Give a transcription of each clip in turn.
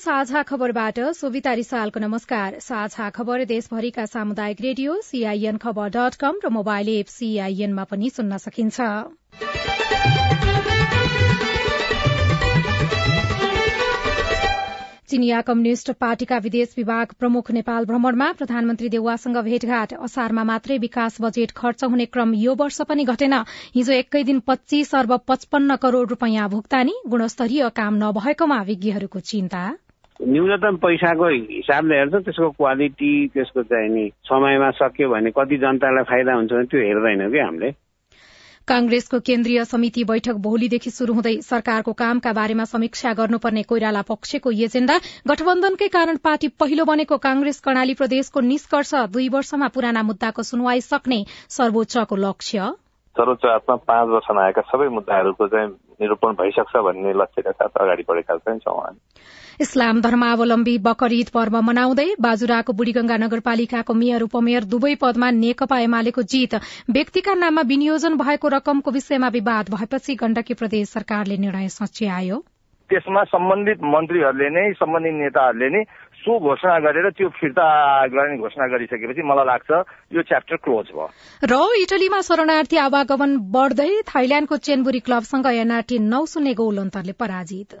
साझा खबरबाट रिसालको नमस्कार। साझा खबर देशभरिका सामुदायिक रेडियो सीआईएन खबर र मोबाइल एप सीआईएनमा पनि सुन्न सकिन्छ। चिनिया कम्युनिष्ट पार्टीका विदेश विभाग प्रमुख नेपाल भ्रमणमा प्रधानमन्त्री देउवासँग भेटघाट। असारमा मात्रै विकास बजेट खर्च हुने क्रम यो वर्ष पनि घटेन। हिजो एकै दिन पच्चीस अर्ब पचपन्न करोड़ रूपियाँ भुक्तानी गुणस्तरीय काम नभएकोमा विज्ञहरूको चिन्ता। न्यूनतम पैसाको हिसाबले हेर्छ त्यसको क्वालिटी त्यसको चाहिँ नि समयमा सक्यो भने कति जनतालाई फाइदा हुन्छ भने त्यो हेर्दैनौँ कि हामीले? कांग्रेसको केन्द्रीय समिति बैठक भोलिदेखि शुरू हुँदै सरकारको कामका बारेमा समीक्षा गर्नुपर्ने कोइराला पक्षको एजेण्डा गठबन्धनकै कारण पार्टी पहिलो बनेको कांग्रेस कर्णाली प्रदेशको निष्कर्ष दुई वर्षमा पुराना मुद्दाको सुनवाई सक्ने सर्वोच्चको लक्ष्य। सर्वोच्च आत्मा पाँच वर्षमा आएका सबै मुद्दाहरूको चाहिँ निरूपण भइसक्छ भन्ने लक्ष्यका साथ अगाडि बढेका चाहिँ छौँ इस्लाम धर्मावलम्बी बकर ईद पर्व मनाउँदै बाजुराको बुढीगंगा नगरपालिकाको मेयर उपमेयर दुवै पदमा नेकपा एमालेको जीत व्यक्तिका नाममा विनियोजन भएको रकमको विषयमा विवाद भएपछि गण्डकी प्रदेश सरकारले निर्णय सच्यायो। त्यसमा सम्बन्धित मन्त्रीहरूले नै सम्बन्धित नेताहरूले नै सो घोषणा गरेर त्यो फिर्ता गर्ने घोषणा गरिसकेपछि मलाई लाग्छ यो च्याप्टर क्लोज भयो। र इटलीमा शरणार्थी आवागमन बढ्दै थाइल्याण्डको चेनबुरी क्लबसँग एनआरटी नौ शून्य गोल अन्तरले पराजित।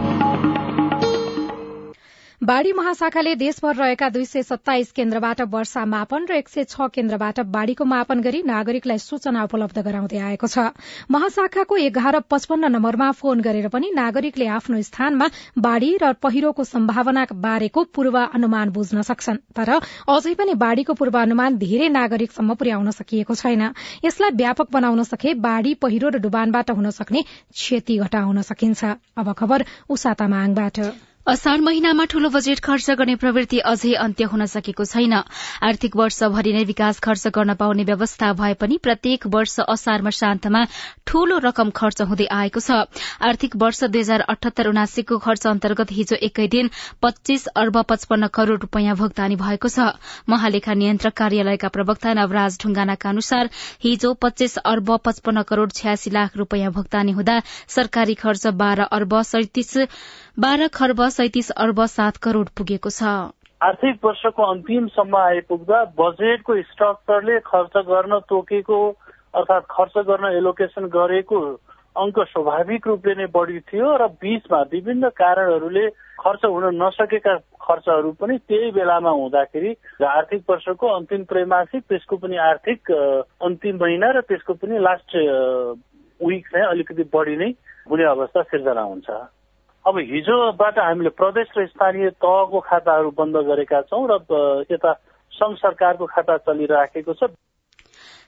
बाढ़ी महाशाखाले देशभर रहेका दुई सय सत्ताइस केन्द्रबाट वर्षा मापन र एक सय छ केन्द्रबाट बाढ़ीको मापन गरी नागरिकलाई सूचना उपलब्ध गराउँदै आएको छ। महाशाखाको एघार पचपन्न नम्बरमा फोन गरेर पनि नागरिकले आफ्नो स्थानमा बाढ़ी र पहिरोको सम्भावना बारेको पूर्वानुमान बुझ्न सक्छन्। तर अझै पनि बाढ़ीको पूर्वानुमान धेरै नागरिकसम्म पुर्याउन सकिएको छैन। यसलाई व्यापक बनाउन सके बाढ़ी पहिरो र डुबानबाट हुन सक्ने क्षति घटाउन सकिन्छ। असार महिनामा ठूलो बजेट खर्च गर्ने प्रवृत्ति अझै अन्त्य हुन सकेको छैन। आर्थिक वर्षभरि नै विकास खर्च गर्न पाउने व्यवस्था भए पनि प्रत्येक वर्ष असारमा शान्तमा ठूलो रकम खर्च हुँदै आएको छ। आर्थिक वर्ष दुई हजार अठहत्तर उनासीको खर्च अन्तर्गत हिजो एकै दिन पच्चीस अर्ब पचपन्न करोड़ रूपियाँ भुक्तानी भएको छ। महालेखा नियन्त्रक कार्यालयका प्रवक्ता नवराज ढुंगानाका अनुसार हिजो पच्चीस अर्ब पचपन्न करोड़ छ्यासी लाख रूपियाँ भुक्तानी हुँदा सरकारी खर्च बाह्र अर्ब सैतिस बाह्र खर्ब सैतिस अर्ब सात करोड़ पुगेको छ। आर्थिक वर्षको अन्तिमसम्म आइपुग्दा बजेटको स्ट्रक्चरले खर्च गर्न तोकेको अर्थात् खर्च गर्न एलोकेसन गरेको अङ्क स्वाभाविक रूपले नै बढी थियो र बीचमा विभिन्न कारणहरूले खर्च हुन नसकेका खर्चहरू पनि त्यही बेलामा हुँदाखेरि आर्थिक वर्षको अन्तिम त्रैमासिक त्यसको पनि आर्थिक अन्तिम महिना र त्यसको पनि लास्ट विक चाहिँ अलिकति बढी नै हुने अवस्था सिर्जना हुन्छ। अब हिजोबाट हामीले प्रदेश र स्थानीय तहको खाताहरू बन्द गरेका छौँ र यता संघ सरकारको खाता चलिराखेको छ।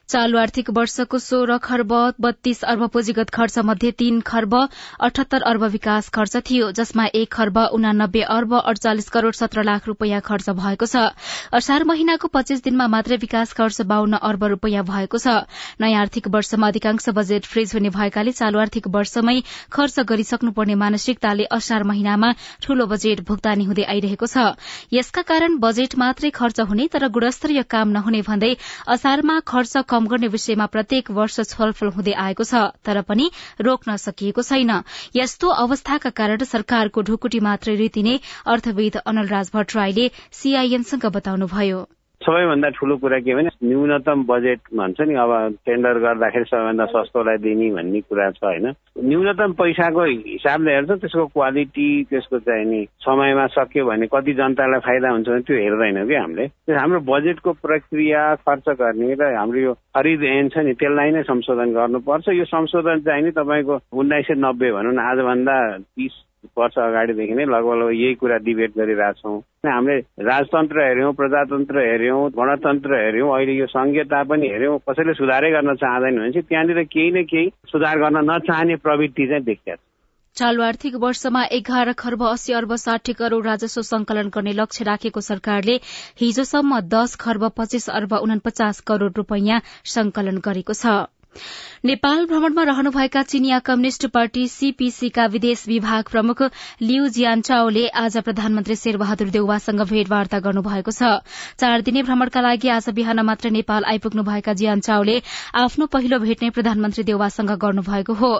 चालू आर्थिक वर्षको सोह्र खर्ब बत्तीस अर्ब पुँजीगत खर्च मध्ये तीन खर्ब अठहत्तर अर्ब विकास खर्च थियो जसमा एक खर्ब उनानब्बे अर्ब अडचालिस करोड़ सत्र लाख रूपियाँ खर्च भएको छ। असार महिनाको पच्चीस दिनमा मात्रै विकास खर्च बाहन्न अर्ब रूपियाँ भएको छ। नयाँ आर्थिक वर्षमा अधिकांश बजेट फ्रिज हुने भएकाले चालू आर्थिक वर्षमै खर्च गरिसक्नुपर्ने मानसिकताले असार महिनामा ठूलो बजेट भुक्तानी हुँदै आइरहेको छ। यसका कारण बजेट मात्रै खर्च हुने तर गुणस्तरीय काम नहुने भन्दै असारमा खर्च कम गर्ने विषयमा प्रत्येक वर्ष छलफल हुँदै आएको छ तर पनि रोक्न सकिएको छैन। यस्तो अवस्थाका कारण सरकारको ढुकुटी मात्रै रीति नै अर्थविद अनलराज भट्टराईले सीआईएनसँग बताउनुभयो। सबैभन्दा ठुलो कुरा के भने न्यूनतम बजेट भन्छ नि अब टेन्डर गर्दाखेरि सबैभन्दा सस्तोलाई दिने भन्ने कुरा छ होइन। न्यूनतम पैसाको हिसाबले हेर्छ त्यसको क्वालिटी त्यसको चाहिँ नि समयमा सक्यो भने कति जनतालाई फाइदा हुन्छ भने त्यो हेर्दैनौँ कि हामीले। हाम्रो बजेटको प्रक्रिया खर्च गर्ने र हाम्रो यो खरिद ऐन छ नि त्यसलाई नै संशोधन गर्नुपर्छ। यो संशोधन चाहिँ नि तपाईँको उन्नाइस सय नब्बे भनौँ न आजभन्दा तिस वर्ष अगाडिदेखि नै लगभग लगभग यही कुरा डिबेट गरिरहेछौँ। हामीले राजतन्त्र हेऱ्यौँ प्रजातन्त्र हेऱ्यौँ गणतन्त्र हेऱ्यौँ अहिले यो संघीयता पनि हेऱ्यौँ कसैले सुधारै गर्न चाहँदैन भने चाहिँ त्यहाँनिर केही न केही सुधार गर्न नचाहने प्रवृत्ति चाहिँ देखिया चालु आर्थिक वर्षमा एघार खर्ब अस्सी अर्ब साठी करोड़ राजस्व संकलन गर्ने लक्ष्य राखेको सरकारले हिजोसम्म दश खर्ब पच्चीस अर्ब उनपचास करोड़ रूपियाँ संकलन गरेको छ। नेपाल भ्रमणमा रहनुभएका चिनिया कम्युनिष्ट पार्टी सीपीसीका विदेश विभाग प्रमुख लिउ जियानचाओले आज प्रधानमन्त्री शेरबहादुर देउवासँग भेटवार्ता गर्नुभएको छ। चार दिने भ्रमणका लागि आज बिहान मात्र नेपाल आइपुग्नुभएका जियानचाओले आफ्नो पहिलो भेट नै प्रधानमन्त्री देउवासँग गर्नुभएको हो।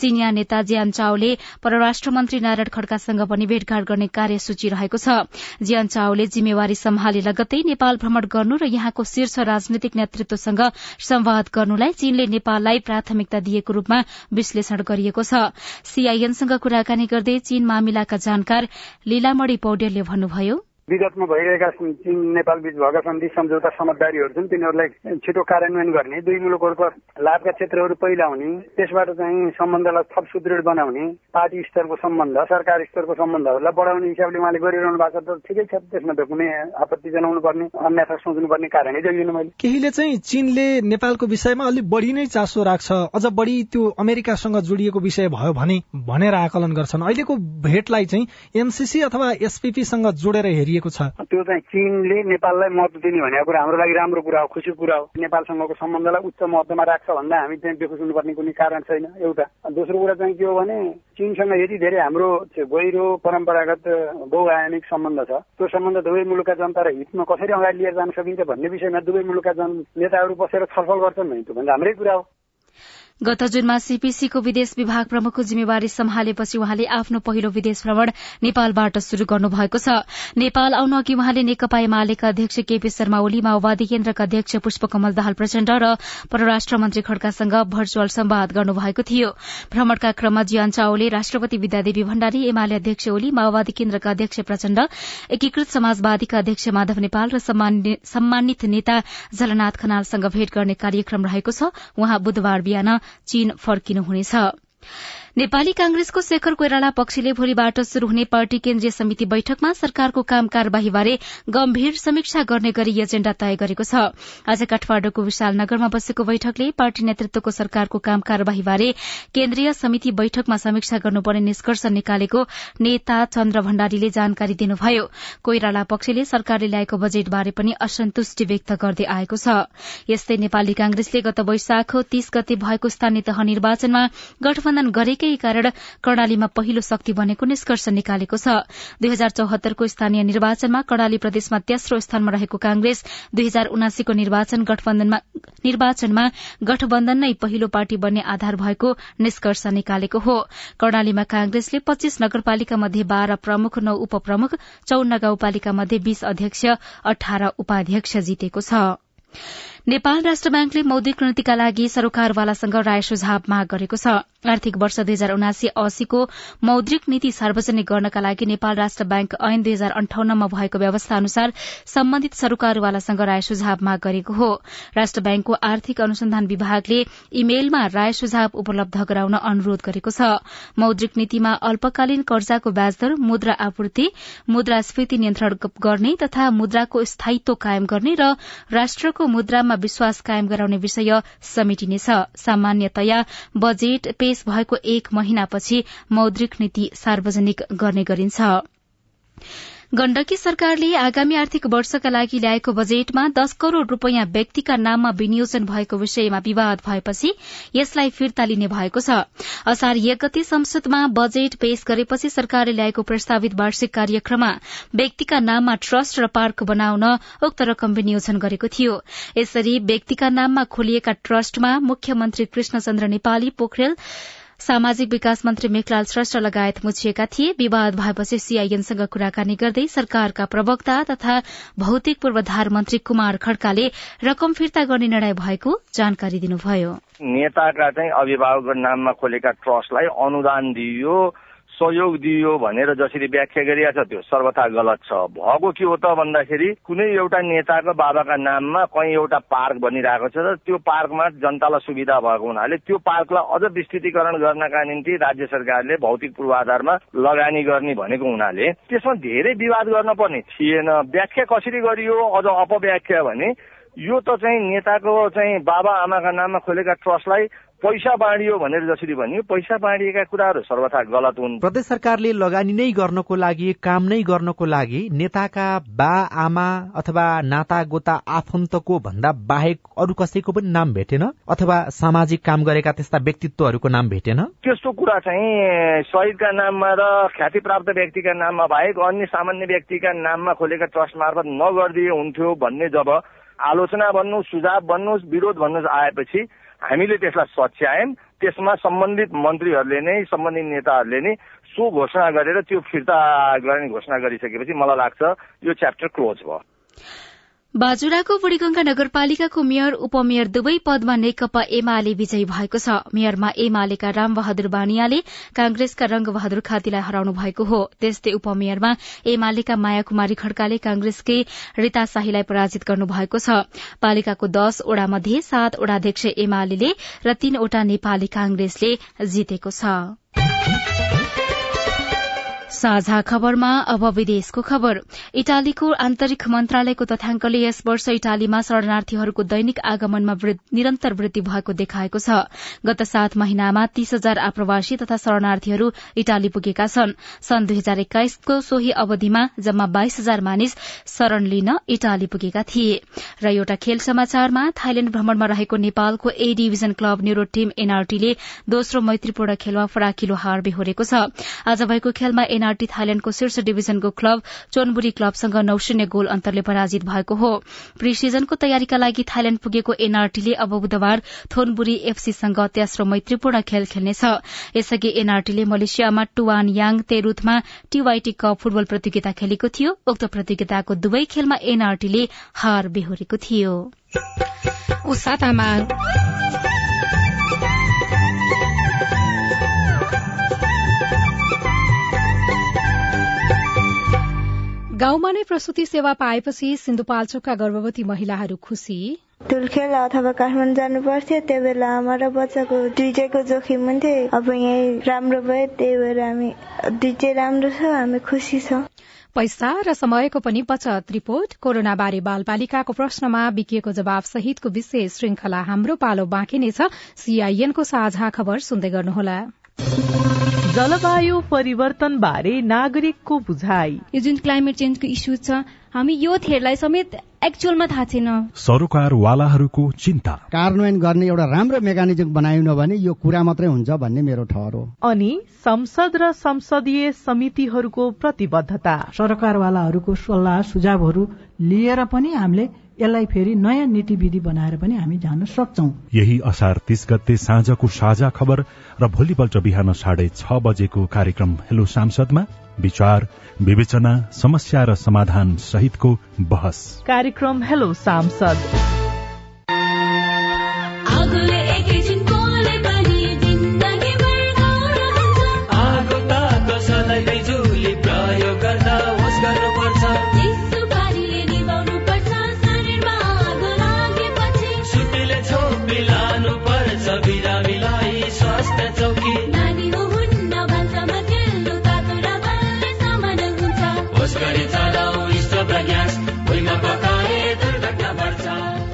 चिनिया नेता जियानचाओले परराष्ट्र मन्त्री नारायण खड्कासँग पनि भेटघाट गर्ने कार्यसूची रहेको छ। जियानचाओले जिम्मेवारी सम्हाले लगत्तै नेपाल भ्रमण गर्नु र यहाँको शीर्ष राजनैतिक नेतृत्वसँग संवाद गर्नुलाई चीनले नेपाललाई प्राथमिकता दिएको रूपमा विश्लेषण गरिएको छ। सीआईएनसँग कुराकानी गर्दै चीन मामिलाका जानकार लीलामणी पौडेलले भन्नुभयो विगतमा भइरहेका चीन नेपाल बीच भएका सन्धि सम्झौता समझदारीहरू छन् तिनीहरूलाई छिटो कार्यान्वयन गर्ने दुई मुलुकहरूको लाभका क्षेत्रहरू पहिला हुने त्यसबाट चाहिँ सम्बन्धलाई थप सुदृढ बनाउने पार्टी स्तरको सम्बन्ध सरकार स्तरको सम्बन्धहरूलाई बढाउने हिसाबले उहाँले गरिरहनु भएको छ त ठिकै छ त्यसमा त कुनै आपत्ति जनाउनु पर्ने अन्यथा सोच्नुपर्ने कारणै देखिनु मैले। केहीले चाहिँ चीनले नेपालको विषयमा अलिक बढी नै चासो राख्छ अझ बढी त्यो अमेरिकासँग जोडिएको विषय भयो भने भनेर आकलन गर्छन्। अहिलेको भेटलाई चाहिँ एमसीसी अथवा एसपीपीसँग जोडेर हेरि दिएको छ। त्यो चाहिँ चीनले नेपाललाई महत्व दिने भनेको कुरा हाम्रो लागि राम्रो कुरा हो खुसीको कुरा हो। नेपालसँगको सम्बन्धलाई उच्च महत्वमा राख्छ भन्दा हामी चाहिँ बेखुस हुनुपर्ने कुनै कारण छैन एउटा। दोस्रो कुरा चाहिँ के हो भने चीनसँग यति धेरै हाम्रो गहिरो परम्परागत बहुआयामिक सम्बन्ध छ। त्यो सम्बन्ध दुवै मुलुकका जनता र हितमा कसरी अगाडि लिएर जान सकिन्छ भन्ने विषयमा दुवै मुलुकका जन नेताहरू बसेर छलफल गर्छन् भने त्यो भन्दा हाम्रै कुरा हो। गत जुनमा सीपीसीको विदेश विभाग प्रमुखको जिम्मेवारी सम्हालेपछि उहाँले आफ्नो पहिलो विदेश भ्रमण नेपालबाट शुरू गर्नुभएको छ। नेपाल आउनु अघि उहाँले नेकपा एमालेका अध्यक्ष केपी शर्मा ओली माओवादी केन्द्रका अध्यक्ष पुष्पकमल दाहाल प्रचण्ड र परराष्ट्र मन्त्री खड्कासँग भर्चुअल सम्वाद गर्नुभएको थियो। भ्रमणका क्रममा जियान चाओले राष्ट्रपति विद्यादेवी भण्डारी एमाले अध्यक्ष ओली माओवादी केन्द्रका अध्यक्ष प्रचण्ड एकीकृत समाजवादीका अध्यक्ष माधव नेपाल र सम्मानित नेता झलनाथ खनालसँग भेट गर्ने कार्यक्रम रहेको छ। उहाँ बुधबार बिहान चीन फर्किनुहुनेछ नेपाली कांग्रेसको शेखर कोइराला पक्षले भोलिबाट शुरू हुने पार्टी केन्द्रीय समिति बैठकमा सरकारको काम कार्यवाहीबारे गम्भीर समीक्षा गर्ने गरी एजेण्डा तय गरेको छ। आज काठमाडौँको विशाल नगरमा बसेको बैठकले पार्टी नेतृत्वको सरकारको काम कार्यवाहीबारे केन्द्रीय समिति बैठकमा समीक्षा गर्नुपर्ने निष्कर्ष निकालेको नेता चन्द्र भण्डारीले जानकारी दिनुभयो। कोइराला पक्षले सरकारले ल्याएको बजेटबारे पनि असन्तुष्टि व्यक्त गर्दै आएको छ। यस्तै नेपाली कांग्रेसले गत वैशाख तीस गते भएको स्थानीय तह निर्वाचनमा गठबन्धन गरेकै एकै कारण कर्णालीमा पहिलो शक्ति बनेको निष्कर्ष निकालेको छ। दुई हजार चौहत्तरको स्थानीय निर्वाचनमा कर्णाली प्रदेशमा तेस्रो स्थानमा रहेको कांग्रेस दुई हजार उनासीको निर्वाचनमा गठबन्धन नै पहिलो पार्टी बन्ने आधार भएको निष्कर्ष निकालेको हो। कर्णालीमा कांग्रेसले पच्चीस नगरपालिका मध्ये बाह्र प्रमुख नौ उपप्रमुख चौन्न गाउँपालिका मध्ये बीस अध्यक्ष अठार उपाध्यक्ष जितेको छ। नेपाल राष्ट्र ब्याङ्कले मौद्रिक नीतिका लागि सरोकारवालासँग राय सुझाव माग गरेको छ। आर्थिक वर्ष दुई हजार उनासी अस्सीको मौद्रिक नीति सार्वजनिक गर्नका लागि नेपाल राष्ट्र ब्याङ्क ऐन दुई हजार अन्ठाउन्नमा भएको व्यवस्था अनुसार सम्बन्धित सरोकारवालासँग राय सुझाव माग गरेको हो। राष्ट्र ब्याङ्कको आर्थिक अनुसन्धान विभागले इमेलमा राय सुझाव उपलब्ध गराउन अनुरोध गरेको छ। मौद्रिक नीतिमा अल्पकालीन कर्जाको ब्याजदर मुद्रा आपूर्ति मुद्रास्फीति नियन्त्रण गर्ने तथा मुद्राको स्थायित्व कायम गर्ने र राष्ट्रको मुद्रामा विश्वास कायम गराउने विषय समेटिनेछ सामान्यतया बजेट पेश भएको एक महिनापछि मौद्रिक नीति सार्वजनिक गर्ने गरिन्छ। गण्डकी सरकारले आगामी आर्थिक वर्षका लागि ल्याएको बजेटमा दश करोड़ रूपियाँ व्यक्तिका नाममा विनियोजन भएको विषयमा विवाद भएपछि यसलाई फिर्ता लिने भएको छ। असार एक गते संसदमा बजेट पेश गरेपछि सरकारले ल्याएको प्रस्तावित वार्षिक कार्यक्रममा व्यक्तिका नाममा ट्रस्ट र पार्क बनाउन उक्त रकम विनियोजन गरेको थियो। यसरी व्यक्तिका नाममा खोलिएका ट्रस्टमा मुख्यमन्त्री कृष्णचन्द्र नेपाली पोखरेल सामाजिक विकास मन्त्री मेखलाल श्रेष्ठ लगायत मुछिएका थिए। विवाद भएपछि सीआईएनसँग कुराकानी गर्दै सरकारका प्रवक्ता तथा भौतिक पूर्वाधार मन्त्री कुमार खड्काले रकम फिर्ता गर्ने निर्णय भएको जानकारी दिनुभयो। नेताका चाहिँ अभिभावकको नाममा खोलेका ट्रस्टलाई अनुदान दिइयो। सहयोग दियो भनेर जसरी व्याख्या गरिएको छ त्यो सर्वथा गलत छ। भएको के हो त भन्दाखेरि कुनै एउटा नेताको बाबाका नाममा कहीँ एउटा पार्क बनिरहेको छ र त्यो पार्कमा जनतालाई सुविधा भएको हुनाले त्यो पार्कलाई अझ विस्तृतीकरण गर्नका निम्ति राज्य सरकारले भौतिक पूर्वाधारमा लगानी गर्ने भनेको हुनाले त्यसमा धेरै विवाद गर्न पर्ने थिएन। व्याख्या कसरी गरियो? अझ अपव्याख्या भने यो त चाहिँ नेताको चाहिँ बाबा आमाका नाममा खोलेका ट्रस्टलाई पैसा बाँडियो भनेर जसरी भनियो पैसा बाँडिएका कुराहरू सर्वथा गलत हुन्। प्रदेश सरकारले लगानी नै गर्नको लागि काम नै गर्नको लागि नेताका बा आमा अथवा नाता गोता आफन्तको भन्दा बाहेक अरू कसैको पनि नाम भेटेन अथवा सामाजिक काम गरेका त्यस्ता व्यक्तित्वहरूको नाम भेटेन? त्यस्तो कुरा चाहिँ शहीदका नाममा र ख्याति प्राप्त व्यक्तिका नाममा बाहेक अन्य सामान्य व्यक्तिका नाममा खोलेका ट्रस्ट मार्फत नगरिदिए हुन्थ्यो भन्ने जब आलोचना भन्नु सुझाव भन्नुहोस् विरोध भन्नुहोस् आएपछि हामीले त्यसलाई सच्यायौँ। त्यसमा सम्बन्धित मन्त्रीहरूले नै सम्बन्धित नेताहरूले नै सो घोषणा गरेर त्यो फिर्ता गर्ने घोषणा गरिसकेपछि मलाई लाग्छ यो च्याप्टर क्लोज भयो। बाजुराको बुढीगंगा नगरपालिकाको मेयर उपमेयर दुवै पदमा नेकपा एमाले विजयी भएको छ। मेयरमा एमालेका रामबहादुर बानियाले कांग्रेसका रंगबहादुर खातीलाई हराउनु भएको हो। त्यस्तै उपमेयरमा एमालेका माया कुमारी खड्काले कांग्रेसकै रीता शाहीलाई पराजित गर्नु भएको छ। पालिकाको दश ओडा मध्ये सात ओडाध्यक्ष एमाले र तीनवटा नेपाली कांग्रेसले जितेको छ। साझा खबरमा अब विदेशको खबर। इटालीको आन्तरिक मन्त्रालयको तथ्याङ्कले यस वर्ष इटालीमा शरणार्थीहरूको दैनिक आगमनमा निरन्तर वृद्धि भएको देखाएको छ। गत सात महिनामा तीस हजार आप्रवासी तथा शरणार्थीहरू इटाली पुगेका छन्। सन् दुई हजार एक्काइसको सोही अवधिमा जम्मा बाइस हजार मानिस शरण लिन इटाली पुगेका थिए। र एउटा खेल समाचारमा थाइल्याण्ड भ्रमणमा रहेको नेपालको A division club neuro team एनआरटीले दोस्रो मैत्रीपूर्ण खेलमा फराकिलो हार बेहोरेको छ। आज भएको खेलमा एनआरटी थाइल्याण्डको शीर्ष डिभिजनको क्लब चोनबुरी क्लबसँग नौ शून्य गोल अन्तरले पराजित भएको हो। प्री सिजनको तयारीका लागि थाइल्याण्ड पुगेको एनआरटीले अब बुधबार थोनबुरी एफसीसँग तेस्रो मैत्रीपूर्ण खेल खेल्नेछ। यसअघि एनआरटीले मलेसियामा टुवान याङ तेरूथमा टीवाईटी कप फुटबल प्रतियोगिता खेलेको थियो। उक्त प्रतियोगिताको दुवै खेलमा एनआरटीले हार बेहोरेको थियो। गाउँमा नै प्रसुति सेवा पाएपछि सिन्धुपाल्चोकका गर्भवती महिलाहरू खुसी। धुलखेल अथवा काठमाडौँ जानु पर्थ्यो त्यो बेला आमा र बच्चाको दुइटैको जोखिम हुन्थ्यो। अब यहीँ राम्रो भयो त्यही भएर हामी दुइटै राम्रो छ हामी खुसी छौँ। पैसा र समयको पनि बचत रिपोर्ट। कोरोना बारे बालपालिकाको प्रश्नमा बिकिएको जवाब सहितको विशेष श्रृंखला हाम्रो पालो बाँकी नै छ। सीआईएनको साझा खबर सुन्दै गर्नुहोला। जलवायु परिवर्तन बारे नागरिकको बुझाइ। यो जुन क्लाइमेट चेन्जको इस्यु छ हामी यो थेरलाई समेत एक्चुअलमा थाहा छैन। सरोकारवालाहरूको चिन्ता। कार्यान्वयन गर्ने एउटा राम्रो मेकानिजम बनाएन भने यो कुरा मात्रै हुन्छ भन्ने मेरो ठहर हो। अनि संसद र संसदीय समितिहरूको प्रतिबद्धता। सरकारवालाहरूको सल्लाह सुझावहरू लिएर पनि हामीले यसलाई फेरि नयाँ नीति विधि बनाएर पनि हामी जान सक्छौ। यही असार तीस गते साँझको साझा खबर र भोलिपल्ट बिहान साढे छ बजेको कार्यक्रम हेलो सांसदमा विचार विवेचना समस्या र समाधान सहितको बहस। कार्यक्रम हेलो सांसद।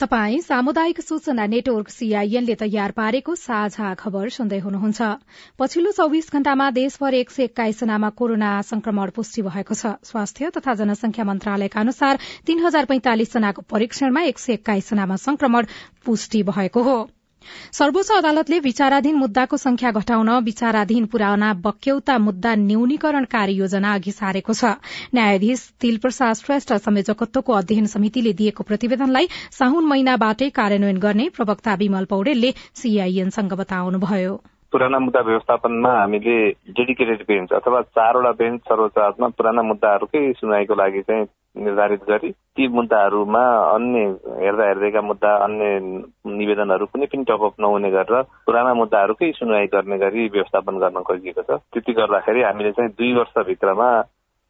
तपाई सामुदायिक सूचना नेटवर्क सीआईएनले तयार पारेको साझा खबर सुन्दै हुनुहुन्छ। पछिल्लो चौविस घण्टामा देशभर एक सय एक्काइस जनामा कोरोना संक्रमण पुष्टि भएको छ। स्वास्थ्य तथा जनसंख्या मन्त्रालयका अनुसार तीन हजार पैंतालिस जनाको परीक्षणमा एक सय एक्काइस जनामा संक्रमण पुष्टि भएको हो। सर्वोच्च अदालतले विचाराधीन मुद्दाको संख्या घटाउन विचाराधीन पुराना बक्यौता मुद्दा न्यूनीकरण कार्ययोजना अघि सारेको छ। न्यायाधीश तिलप्रसाद श्रेष्ठ संयोजकत्वको अध्ययन समितिले दिएको प्रतिवेदनलाई साउन महिनाबाटै कार्यान्वयन गर्ने प्रवक्ता विमल पौडेलले सीआईएनसँग बताउनुभयो। पुराना मुद्दा व्यवस्थापनमा हामीले डेडिकेटेड बेन्च अथवा चारवटा बेन्च सर्वोच्च अदालतमा पुराना मुद्दाहरूकै सुनवाईको लागि चाहिँ निर्धारित गरी ती मुद्दाहरूमा अन्य हेर्दा हेर्दैका मुद्दा अन्य निवेदनहरू कुनै पनि टपअप नहुने गरेर पुराना मुद्दाहरूकै सुनवाई गर्ने गरी व्यवस्थापन गर्न खोजिएको छ। त्यति गर्दाखेरि हामीले चाहिँ दुई वर्षभित्रमा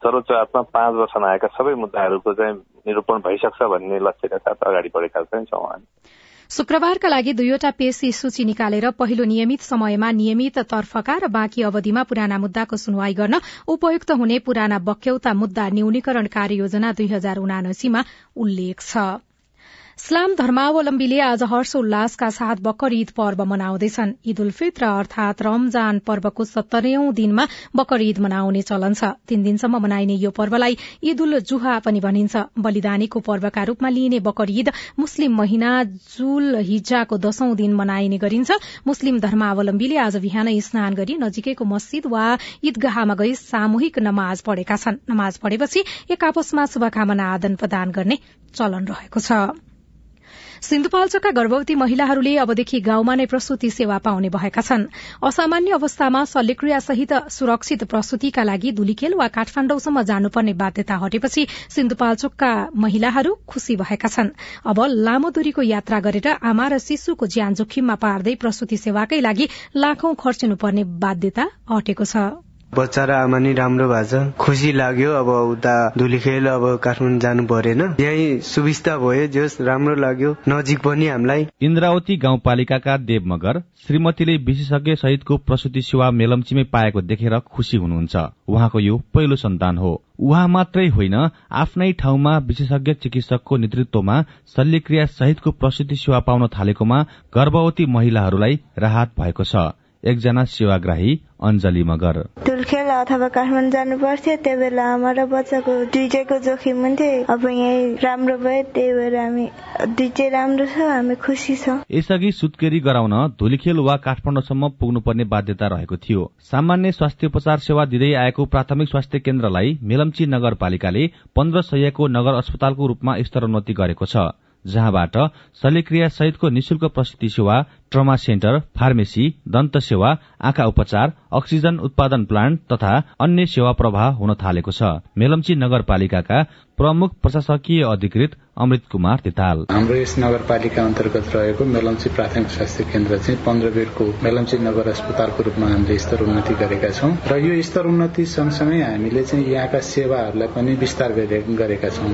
सर्वोच्च अदालतमा पाँच वर्षमा आएका सबै मुद्दाहरूको चाहिँ निरूपण भइसक्छ भन्ने लक्ष्यका साथ अगाडि बढेका चाहिँ छौँ हामी। शुक्रबारका लागि दुईवटा पेशी सूची निकालेर पहिलो नियमित समयमा नियमित तर्फका र बाँकी अवधिमा पुराना मुद्दाको सुनवाई गर्न उपयुक्त हुने पुराना बक्यौता मुद्दा न्यूनीकरण कार्ययोजना दुई हजार उनासीमा उल्लेख छ। इस्लाम धर्मावलम्बीले आज हर्षोल्लासका साथ बकर ईद पर्व मनाउँदैछन्। ईद उल फित्र अर्थात रमजान पर्वको सत्तरौं दिनमा बकर ईद मनाउने चलन छ। तीन दिनसम्म मनाइने यो पर्वलाई ईद उल जुहा पनि भनिन्छ। बलिदानीको पर्वका रूपमा लिइने बकर ईद मुस्लिम महिना जुल हिज्जाको दशौं दिन मनाइने गरिन्छ। मुस्लिम धर्मावलम्बीले आज बिहान स्नान गरी नजिकैको मस्जिद वा ईदगाहमा गई सामूहिक नमाज पढेका छन्। नमाज पढेपछि एक आपसमा शुभकामना आदान प्रदान गर्ने चलन रहेको छ। सिन्धुपाल्चोकका गर्भवती महिलाहरूले अबदेखि गाउँमा नै प्रसूति सेवा पाउने भएका छन्। असामान्य अवस्थामा शल्यक्रियासहित सुरक्षित प्रसूतिका लागि धुलीखेल वा काठमाण्डौसम्म जानुपर्ने बाध्यता हटेपछि सिन्धुपाल्चोकका महिलाहरू खुशी भएका छन्। अब लामो दूरीको यात्रा गरेर आमा र शिशुको ज्यान जोखिममा पार्दै प्रसूति सेवाकै लागि लाखौं खर्चिनुपर्ने बाध्यता हटेको छ। बच्चा र आमा नि राम्रो भएको छ खुसी लाग्यो अब उता धुलीखेल अब काठमाडौँ जानु परेन। यही सुविस्ता भयो जस राम्रो लाग्यो। नजिक पनि हामीलाई। इन्द्रावती गाउँपालिकाका देव मगर श्रीमतीले विशेषज्ञ सहितको प्रसुति सेवा मेलम्चीमै पाएको देखेर खुशी हुनुहुन्छ। उहाँको यो पहिलो सन्तान हो। उहाँ मात्रै होइन आफ्नै ठाउँमा विशेषज्ञ चिकित्सकको नेतृत्वमा शल्यक्रिया सहितको प्रसुति सेवा पाउन थालेकोमा गर्भवती महिलाहरूलाई राहत भएको छ। एकजना सेवाग्राही अञ्जली मगर। तुलखेल अथवा काठमाडौँ जानु पर्थ्यो त्यो बेला आमा र बच्चाको दुइटैको जोखिम हुन्थ्यो। अब यही राम्रो भयो त्यही भएर हामी दुइटै राम्रो छ हामी खुसी छौँ। यसअघि सुत्केरी गराउन धुलीखेल वा काठमाडौँसम्म पुग्नुपर्ने बाध्यता रहेको थियो। सामान्य स्वास्थ्य उपचार सेवा दिँदै आएको प्राथमिक स्वास्थ्य केन्द्रलाई मेलम्ची नगरपालिकाले पन्ध्र सयको नगर अस्पतालको रूपमा स्तरोन्नति गरेको छ जहाँबाट शल्यक्रिया सहितको निशुल्क प्रस्तुति सेवा ट्रमा सेन्टर फार्मेसी दन्त सेवा आँखा उपचार अक्सिजन उत्पादन प्लान्ट तथा अन्य सेवा प्रवाह हुन थालेको छ। मेलम्ची नगरपालिकाका प्रमुख प्रशासकीय अधिकृत अमृत कुमार तिताल। हाम्रो यस नगरपालिका अन्तर्गत रहेको मेलम्ची प्राथमिक स्वास्थ्य केन्द्र चाहिँ पन्ध्र बेडको मेलम्ची नगर अस्पतालको रूपमा हामीले स्तर उन्नति गरेका छौँ। र यो स्तर उन्नति सँगसँगै हामीले चाहिँ यहाँका सेवाहरूलाई पनि विस्तार गरेका छौँ।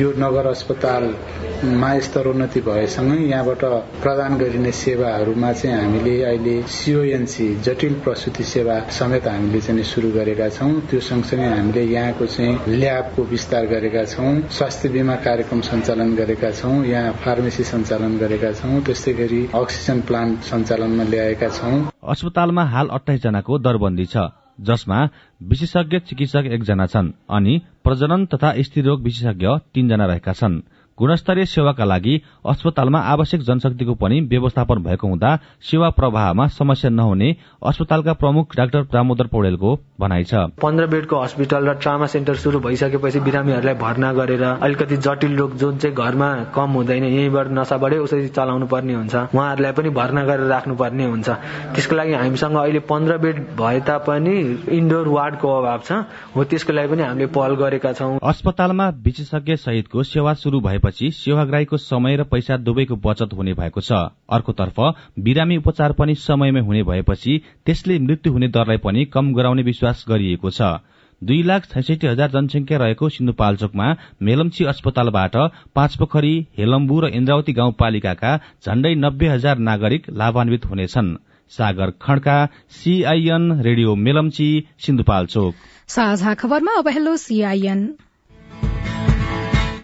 यो नगर अस्पतालमा स्तर उन्नति भएसँगै यहाँबाट प्रदान गरिने सेवाहरूमा चाहिँ हामीले अहिले सिओएनसी जटिल प्रसुति सेवा समेत हामीले चाहिँ शुरू गरेका छौँ। त्यो सँगसँगै हामीले यहाँको चाहिँ ल्याबको विस्तार गरेका छौँ स्वास्थ्य बिमा कार्यक्रम सञ्चालन गरेका छौँ यहाँ फार्मेसी सञ्चालन गरेका छौँ त्यस्तै गरी अक्सिजन प्लान्ट सञ्चालनमा ल्याएका छौँ। अस्पतालमा हाल अठाइस जनाको दरबन्दी छ जसमा विशेषज्ञ चिकित्सक एकजना छन् अनि प्रजनन तथा स्त्रीरोग विशेषज्ञ तीनजना रहेका छन्। गुणस्तरीय सेवाका लागि अस्पतालमा आवश्यक जनशक्तिको पनि व्यवस्थापन भएको हुँदा सेवा प्रवाहमा समस्या नहुने अस्पतालका प्रमुख डाक्टर दामोदर पौडेलको भनाइ छ। पन्ध्र बेडको हस्पिटल र ट्रामा सेन्टर शुरू भइसकेपछि बिरामीहरूलाई भर्ना गरेर अलिकति जटिल रोग जुन चाहिँ घरमा कम हुँदैन यहीँबाट नसाबाटै औषधि चलाउनु पर्ने हुन्छ। उहाँहरूलाई पनि भर्ना गरेर राख्नुपर्ने हुन्छ। त्यसको लागि हामीसँग अहिले पन्ध्र बेड भए तापनि इन्डोर वार्डको अभाव छ। हो त्यसको लागि पनि हामीले पहल गरेका छौँ। अस्पतालमा विशेषज्ञ सहितको सेवा शुरू भएपछि गरेपछि सेवाग्राहीको समय र पैसा दुवैको बचत हुने भएको छ। अर्कोतर्फ बिरामी उपचार पनि समयमै हुने भएपछि त्यसले मृत्यु हुने दरलाई पनि कम गराउने विश्वास गरिएको छ। दुई लाख छैसठी हजार जनसंख्या रहेको सिन्धुपाल्चोकमा मेलम्ची अस्पतालबाट पाँचपोखरी हेलम्बु र इन्द्रावती गाउँपालिकाका झण्डै नब्बे हजार नागरिक लाभान्वित हुनेछन्। Sagar Khadka CIN radio Melamchi Sindhupalchok.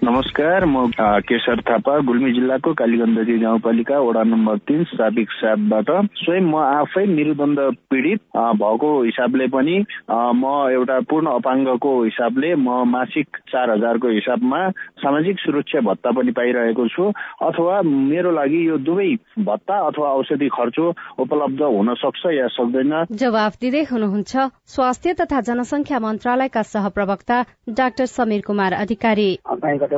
नमस्कार म केशर थापा गुल्मी जिल्लाको कालीगण्डकी गाउँपालिका वडा नम्बर तिन साबिक सापबाट स्वयं म आफै मेरुदण्ड पीडित भएको हिसाबले पनि म एउटा पूर्ण अपाङ्गको हिसाबले म मासिक चार हजारको हिसाबमा सामाजिक सुरक्षा भत्ता पनि पाइरहेको छु अथवा मेरो लागि यो दुवै भत्ता अथवा औषधि खर्च उपलब्ध हुन सक्छ या सक्दैन। जवाफ दिँदै हुनुहुन्छ स्वास्थ्य तथा जनसंख्या मन्त्रालयका सहप्रवक्ता डाक्टर समीर कुमार अधिकारी।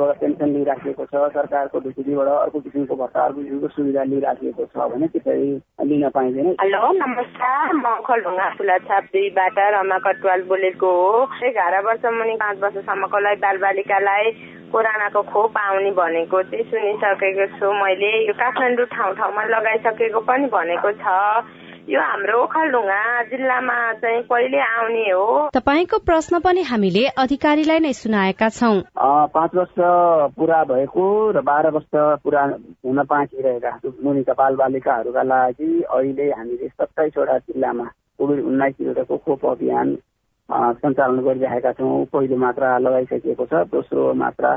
कतिवटा पेन्सन लिइराखिएको छ सरकारको ढुकुरीबाट अर्को किसिमको भत्ता अर्को किसिमको सुविधा लिइराखिएको छ भने त्यसरी लिन पाइँदैन। हेलो नमस्कार म खलढुङ्गा छाप दुईबाट रमा कटवाल बोलेको हो। एघार वर्ष मुनि पाँच वर्षसम्मकोलाई बालबालिकालाई कोरोनाको खोप आउने भनेको चाहिँ सुनिसकेको छु मैले। यो काठमाडौँ ठाउँ ठाउँमा लगाइसकेको पनि भनेको छ। यो हाम्रो ओखलढुङ्गा जिल्लामा चाहिँ कहिले आउने हो? तपाईँको प्रश्न पनि हामीले अधिकारीलाई नै सुनाएका छौँ। पाँच वर्ष पुरा भएको र बाह्र वर्ष पुरा हुन बाँकी रहेका मुनिका बाल बालिकाहरूका लागि अहिले हामीले सत्ताइसवटा जिल्लामा कोभिड उन्नाइस विरुद्धको खोप अभियान सञ्चालन गरिरहेका छौँ। पहिलो मात्रा लगाइसकिएको छ दोस्रो मात्रा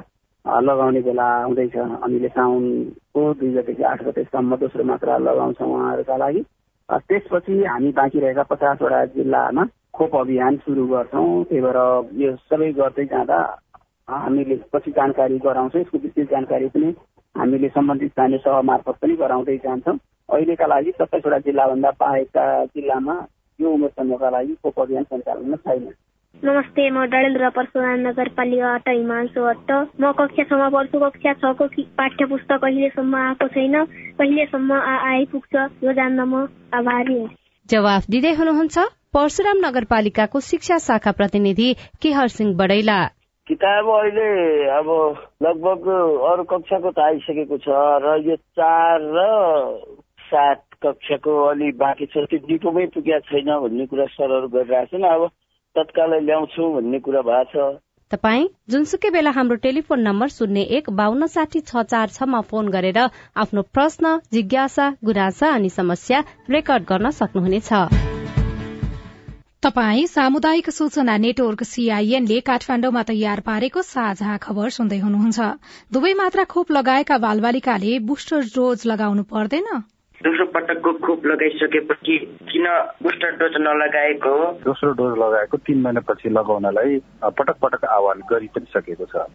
लगाउने बेला आउँदैछ। हामीले साउनको दुई गतेदेखि आठ गतेसम्म दोस्रो मात्रा लगाउँछौँ उहाँहरूका लागि। त्यसपछि हामी बाँकी रहेका पचासवटा जिल्लामा खोप अभियान सुरु गर्छौँ। त्यही भएर यो सबै गर्दै जाँदा हामीले पछि जानकारी गराउँछौँ। यसको विस्तृत जानकारी पनि हामीले सम्बन्धित स्थानीय सह मार्फत पनि गराउँदै जान्छौँ। अहिलेका लागि सत्ताइसवटा जिल्लाभन्दा बाहेकका जिल्लामा यो उमेर समूहका लागि खोप अभियान सञ्चालनमा छैन। नमस्ते म डडेलधुरा परशुराम नगरपालिकाबाट हिमांशु भट्ट म कक्षा छमा पढ्छु। कक्षा छको पाठ्य पुस्तक अहिलेसम्म आएको छैन? कहिलेसम्म आइपुग्छ? यो जान्न म आभारी हुँ। जवाफ दिँदै हुनुहुन्छ परशुराम नगरपालिकाको शिक्षा शाखा प्रतिनिधि केहर सिंह बडैला। किताब अहिले अब लगभग अरू कक्षाको त आइसकेको छ र यो चार र सात कक्षाको अलि बाँकी छ। त्यो डिपोमै पुगेको छैन भन्ने कुरा सरहरू गरिरहेछन् अब तत्कालै ल्याउँछु भन्ने कुरा भएको छ। तपाई जुनसुकै बेला हाम्रो टेलिफोन नम्बर शून्य एक बान्न साठी छ चार छमा फोन गरेर आफ्नो प्रश्न जिज्ञासा गुनासा अनि समस्या रेकर्ड गर्न सक्नुहुनेछ। तपाई सामुदायिक सूचना नेटवर्क सीआईएनले काठमाण्डुमा तयार पारेको साझा खबर सुन्दै हुनुहुन्छ। दुवै मात्रा खोप लगाएका बालबालिकाले बुस्टर डोज लगाउनु पर्दैन? दोस्रो पटकको खोप लगाइसकेपछि किन बुस्टर डोज नलगाएको दोस्रो डोज लगाएको तीन महिनापछि लगाउनलाई पटक पटक आह्वान गरि पनि सकेको छ।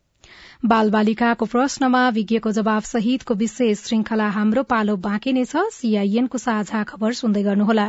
बाल बालिकाको प्रश्नमा विज्ञको जवाब सहितको विशेष श्रृंखला हाम्रो पालो बाँकी नै छ। सीआईएनको साझा खबर सुन्दै गर्नुहोला।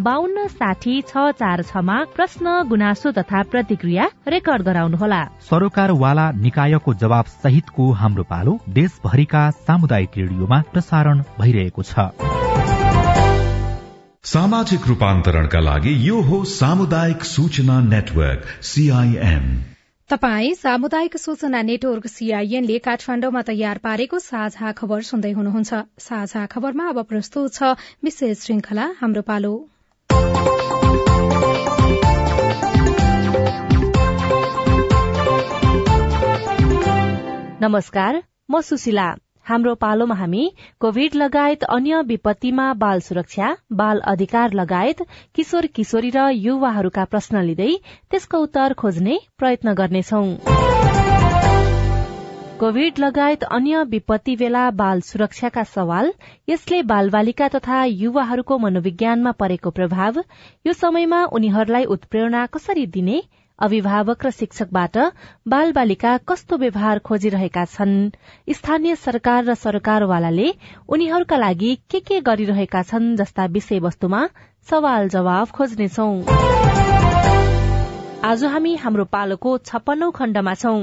बान्न साठी छ चार छमा प्रश्न गुनासो तथा प्रतिक्रिया रेकर्ड गराउनुहोला। सरोकारवाला निकायको जवाब सहितको हाम्रो पालो देशभरिका सामुदायिक रेडियोमा प्रसारण भइरहेको छ। सामाजिक रूपान्तरणका लागि यो हो सामुदायिक सूचना नेटवर्क सीआईएम तपाई सामुदायिक सूचना नेटवर्क सीआईएनले काठमाण्डुमा तयार पारेको साझा खबर सुन्दै हुनुहुन्छ। साझा खबरमा अब प्रस्तुत छ विशेष श्रृंखला हाम्रो पालो। नमस्कार म सुशीला। हाम्रो पालोमा हामी कोविड लगायत अन्य विपत्तिमा बाल सुरक्षा बाल अधिकार लगायत किशोर किशोरी र युवाहरूका प्रश्न लिँदै त्यसको उत्तर खोज्ने प्रयत्न गर्नेछौ। कोविड लगायत अन्य विपत्ति बेला बाल सुरक्षाका सवाल यसले बालबालिका तथा युवाहरूको मनोविज्ञानमा परेको प्रभाव यो समयमा उनीहरूलाई उत्प्रेरणा कसरी दिने अभिभावक र शिक्षकबाट बाल बालिका कस्तो व्यवहार खोजिरहेका छन् स्थानीय सरकार र सरकारवालाले उनीहरूका लागि के के गरिरहेका छन् जस्ता विषयवस्तुमा सवाल जवाब खोज्नेछौ। आज हामी हाम्रो पालोको खण्डमा छौं।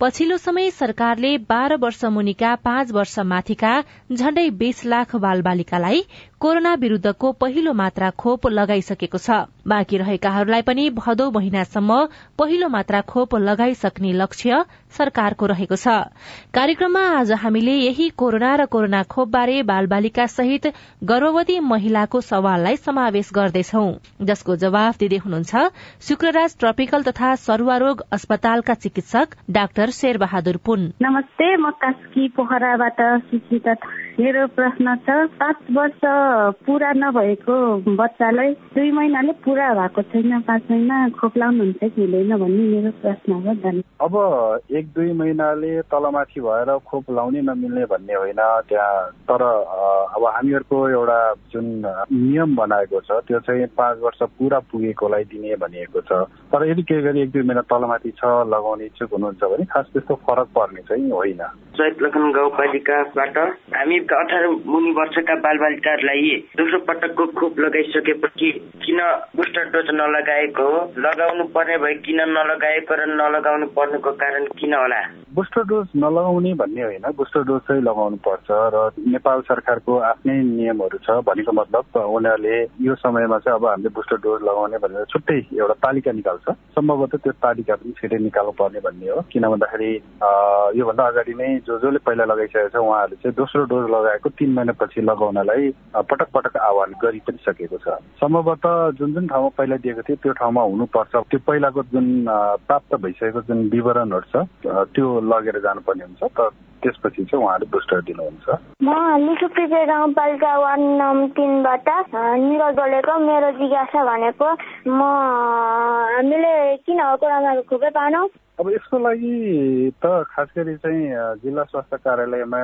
पछिल्लो समय सरकारले बाह्र वर्ष मुनिका पाँच वर्ष माथिका झण्डै बीस लाख बाल बालिकालाई कोरोना विरूद्धको पहिलो मात्रा खोप लगाइसकेको छ। बाँकी रहेकाहरूलाई पनि भदौ महिनासम्म पहिलो मात्रा खोप लगाइसक्ने लक्ष्य सरकारको रहेको छ। कार्यक्रममा आज हामीले यही कोरोना र कोरोना खोप बारे बाल बालिका सहित गर्भवती महिलाको सवाललाई समावेश गर्दैछौ। जसको जवाफ दिँदै हुनुहुन्छ शुक्रराज ट्रपिकल तथा सरुवारोग अस्पतालका चिकित्सक डाक्टर शेरबहादुर पुन। नमस्ते म कास्की पोखराबाट मेरो प्रश्न छ पाँच वर्ष पुरा नभएको बच्चालाई दुई महिनाले पुरा भएको छैन पाँच महिना खोप लाउनुहुन्छ कि हुँदैन भन्ने मेरो प्रश्न हो अब एक दुई महिनाले तलमाथि भएर खोप लाउने नमिल्ने भन्ने होइन त्यहाँ तर अब हामीहरूको एउटा जुन नियम बनाएको छ त्यो चाहिँ पाँच वर्ष पुरा पुगेकोलाई दिने भनिएको छ। तर यदि केही गरी एक दुई महिना तलमाथि छ लगाउने इच्छुक हुनुहुन्छ भने खास त्यस्तो फरक पर्ने चाहिँ होइन। गाउँपालिकाबाट हामी अठार मुनि वर्षका बालबालिकाहरूलाई दोस्रो पटकको खोप लगाइसकेपछि किन बुस्टर डोज नलगाएको हो? लगाउनु पर्ने भए किन नलगाएको र नलगाउनु पर्नुको कारण किन होला? बुस्टर डोज नलगाउने भन्ने होइन बुस्टर डोज चाहिँ लगाउनु पर्छ र नेपाल सरकारको आफ्नै नियमहरू छ भनेको मतलब उनीहरूले यो समयमा चाहिँ अब हामीले बुस्टर डोज लगाउने भनेर छुट्टै एउटा तालिका निकाल्छ। सम्भवतः त्यो तालिका पनि छिटै निकाल्नु पर्ने भन्ने हो। किन भन्दाखेरि योभन्दा अगाडि नै जो जसले पहिला लगाइसकेको छ उहाँहरूले चाहिँ दोस्रो डोज लगाएको तिन महिनापछि लगाउनलाई पटक पटक आह्वान गरि पनि सकेको छ। सम्भवतः जुन जुन ठाउँमा पहिला दिएको थियो त्यो ठाउँमा हुनुपर्छ। त्यो पहिलाको जुन प्राप्त भइसकेको जुन विवरणहरू छ त्यो लगेर जानुपर्ने हुन्छ। त त्यसपछि चाहिँ उहाँले बुस्टर दिनुहुन्छ। म लिसुप्रिजे गाउँपालिका वार्ड नम्बर तिनबाट निरज बोलेको। मेरो जिज्ञासा भनेको म हामीले किन कोरोनाको खोपै पाएनौँ अब यसको लागि त खास गरी चाहिँ जिल्ला स्वास्थ्य कार्यालयमा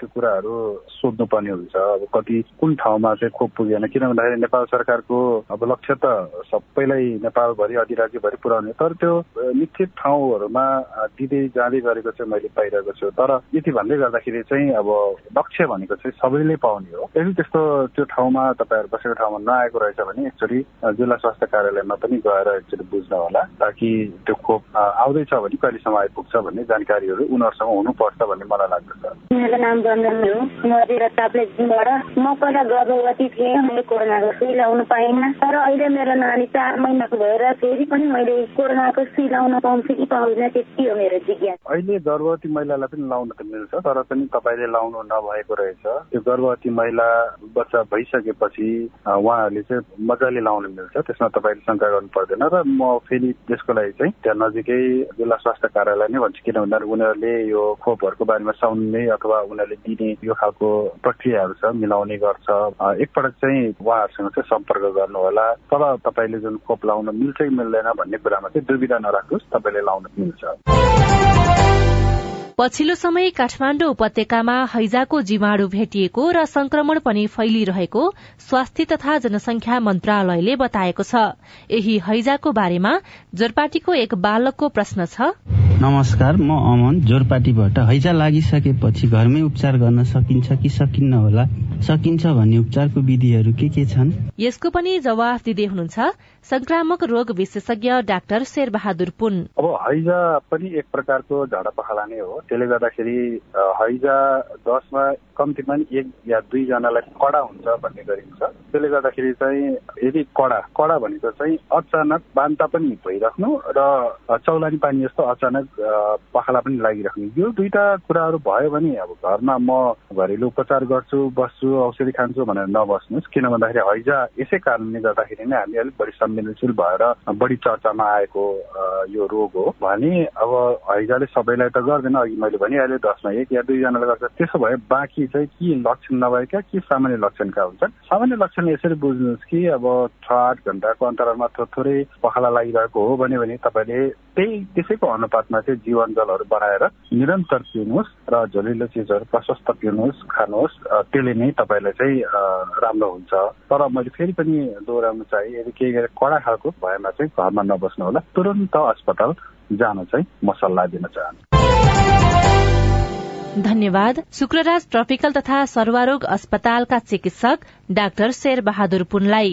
त्यो कुराहरू सोध्नुपर्ने हुन्छ। अब कति कुन ठाउँमा चाहिँ खोप पुगेन? किन भन्दाखेरि नेपाल सरकारको अब लक्ष्य त सबैलाई नेपालभरि अधिराज्यभरि पुर्याउने तर त्यो निश्चित ठाउँहरूमा दिँदै जाँदै गरेको चाहिँ मैले पाइरहेको छु। तर यति भन्दै गर्दाखेरि चाहिँ अब लक्ष्य भनेको चाहिँ सबैले पाउने हो। यदि त्यस्तो त्यो ठाउँमा तपाईँहरू बसेको ठाउँमा नआएको रहेछ भने एकचोटि जिल्ला स्वास्थ्य कार्यालयमा पनि गएर एकचोटि बुझ्न होला ताकि त्यो खोप आउँदैछ। भने कहिलेसम्म आइपुग्छ भन्ने जानकारीहरू उनीहरूसँग हुनुपर्छ भन्ने मलाई लाग्दछ। मेरो नाम रञ्जन हो। म ताप्लेजुङबाट म पहिला गर्भवती थिएँ मैले कोरोनाको सुई लाउनु पाइनँ तर अहिले मेरो नानी चार महिनाको भएर फेरि पनि मैले कोरोनाको सुई लाउन पाउँछु कि पाउँदैन त्यति हो मेरो जिज्ञासा। अहिले गर्भवती महिलालाई पनि लाउन त मिल्छ तर पनि तपाईँले लाउनु नभएको रहेछ। त्यो गर्भवती महिला बच्चा भइसकेपछि उहाँहरूले चाहिँ मजाले लाउनु मिल्छ। त्यसमा तपाईँले शङ्का गर्नु पर्दैन र म फेरि त्यसको लागि चाहिँ त्यहाँ नजिकै जिल्ला स्वास्थ्य कार्यालय नै भन्छु किन भन्दा उनीहरूले यो खोपहरूको बारेमा सुन्ने अथवा उनीहरूले दिने यो खालको प्रक्रियाहरू छ मिलाउने गर्छ। एकपटक चाहिँ उहाँहरूसँग चाहिँ सम्पर्क गर्नु होला तब तपाईँले जुन खोप लाउन मिल्छ कि मिल्दैन भन्ने कुरामा चाहिँ दुविधा नराख्नुहोस् तपाईँले लाउन मिल्छ। पछिल्लो समय काठमाण्डु उपत्यकामा हैजाको जीवाणु भेटिएको र संक्रमण पनि फैलिरहेको स्वास्थ्य तथा जनसंख्या मन्त्रालयले बताएको छ। यही हैजाको बारेमा जोरपाटीको एक बालकको प्रश्न छ। नमस्कार म अमन जोरपाटीबाट हैजा लागिसकेपछि घरमै उपचार गर्न सकिन्छ कि सकिन्न होला? सकिन्छ भन्ने उपचारको विधिहरू के के छन्? यसको पनि जवाफ दिँदै हुनुहुन्छ संक्रामक रोग विशेषज्ञ डाक्टर शेरबहादुर पुन। अब हैजा पनि एक प्रकारको झाडा पखाला नै हो। त्यसले गर्दाखेरि हैजा दसमा कम्तीमा एक या दुईजनालाई कडा हुन्छ भन्ने गरिन्छ। त्यसले गर्दाखेरि चाहिँ यदि कडा कडा भनेको चाहिँ अचानक बान्ता पनि भइराख्नु र चौलानी पानी जस्तो अचानक पखाला पनि लागिराख्नु। यो दुईटा कुराहरू भयो भने अब घरमा म घरेलु उपचार गर्छु बस्छु औषधि खान्छु भनेर नबस्नुहोस्। किन भन्दाखेरि हैजा यसै कारणले गर्दाखेरि नै हामी अलिक बढी संवेदनशील भएर बढी चर्चामा आएको यो रोग हो। भने अब हैजाले सबैलाई त गर्दैन। अघि मैले भनिहालेँ दसमा एक या दुईजनाले गर्छ। त्यसो भए बाँकी चाहिँ के लक्षण नभएका के सामान्य लक्षणका हुन्छन्? सामान्य लक्षण यसरी बुझ्नुहोस् कि अब छ आठ घन्टाको अन्तरालमा थोरै पखाला लागिरहेको हो भने तपाईँले त्यही त्यसैको अनुपातमा चाहिँ जीवन जलहरू बनाएर निरन्तर पिउनुहोस् र झोलिलो चिजहरू प्रशस्त पिउनुहोस् खानुहोस् त्यसले नै तपाईँलाई चाहिँ राम्रो हुन्छ। तर मैले फेरि पनि दोहोऱ्याउनु चाहे यदि केही कडा खालको भएमा चाहिँ घरमा नबस्नु होला तुरन्त अस्पताल जान चाहिँ म सल्लाह दिन चाहन्छु। धन्यवाद। शुक्रराज ट्रपिकल तथा सर्वारोग अस्पतालका चिकित्सक डाक्टर शेर बहादुर पुनलाई।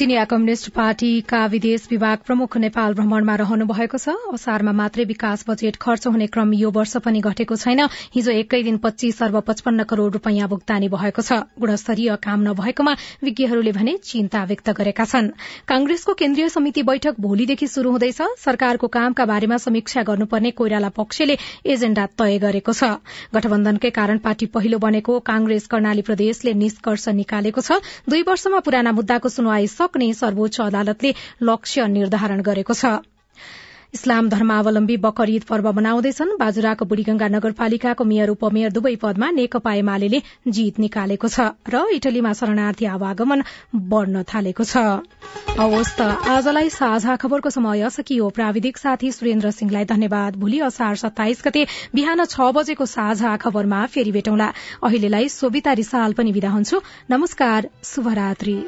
सिनिया कम्युनिष्ट पार्टीका विदेश विभाग प्रमुख नेपाल भ्रमणमा रहनु भएको छ। असारमा मात्रै विकास बजेट खर्च हुने क्रम यो वर्ष पनि घटेको छैन। हिजो एकै दिन पच्चीस अर्ब पचपन्न करोड़ रूपियाँ भुक्तानी भएको छ। गुणस्तरीय काम नभएकोमा विज्ञहरूले भने चिन्ता व्यक्त गरेका छन्। कांग्रेसको केन्द्रीय समिति बैठक भोलिदेखि शुरू हुँदैछ। सरकारको कामका बारेमा समीक्षा गर्नुपर्ने कोइराला पक्षले एजेण्डा तय गरेको छ। गठबन्धनकै कारण पार्टी पहिलो बनेको कांग्रेस कर्णाली प्रदेशले निष्कर्ष निकालेको छ। दुई वर्षमा पुराना मुद्दाको सुनवाई सक्ने सर्वोच्च अदालतले लक्ष्य निर्धारण गरेको छ। इस्लाम धर्मावलम्बी बकर ईद पर्व मनाउँदैछन्। बाजुराको बुढीगंगा नगरपालिकाको मेयर उपमेयर दुवै पदमा नेकपा एमाले जीत निकालेको छ र इटलीमा शरणार्थी आवागमन बढ़न थालेको छ। आजलाई साझा खबरको समय सकियो। प्राविधिक साथी सुरेन्द्र सिंहलाई धन्यवाद। भोलि असार सत्ताइस गते बिहान छ बजेको साझा खबरमा फेरि भेटौँला। अहिलेलाई सोभिता रिसाल पनि विदा हुन्छु। नमस्कार शुभरात्री।